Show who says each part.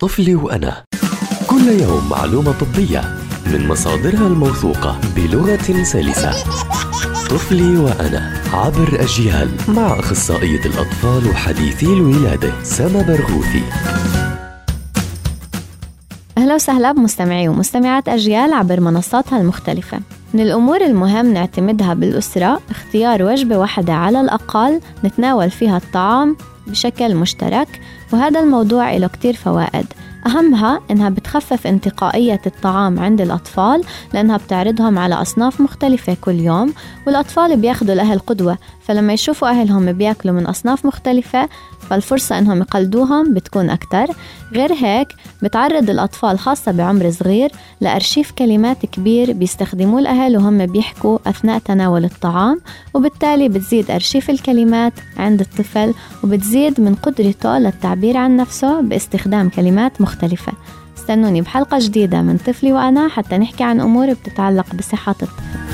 Speaker 1: طفلي وأنا. كل يوم معلومة طبية من مصادرها الموثوقة بلغة سلسة. طفلي وأنا عبر أجيال مع أخصائية الأطفال وحديثي الولادة سما برغوثي.
Speaker 2: أهلا وسهلا بمستمعي ومستمعات أجيال عبر منصاتها المختلفة. من الأمور المهم نعتمدها بالأسرة اختيار وجبة واحدة على الأقل نتناول فيها الطعام بشكل مشترك وهذا الموضوع له كتير فوائد. أهمها إنها بتخفف انتقائية الطعام عند الأطفال لأنها بتعرضهم على أصناف مختلفة كل يوم والأطفال بياخدوا الأهل قدوة فلما يشوفوا أهلهم بياكلوا من أصناف مختلفة فالفرصة إنهم يقلدوهم بتكون أكتر. غير هيك بتعرض الأطفال خاصة بعمر صغير لأرشيف كلمات كبير بيستخدموه الأهل وهم بيحكوا أثناء تناول الطعام وبالتالي بتزيد أرشيف الكلمات عند الطفل وبتزيد من قدرته للتعبير عن نفسه باستخدام كلمات مختلفة. استنوني بحلقة جديدة من طفلي وأنا حتى نحكي عن أمور بتتعلق بصحة الطفل.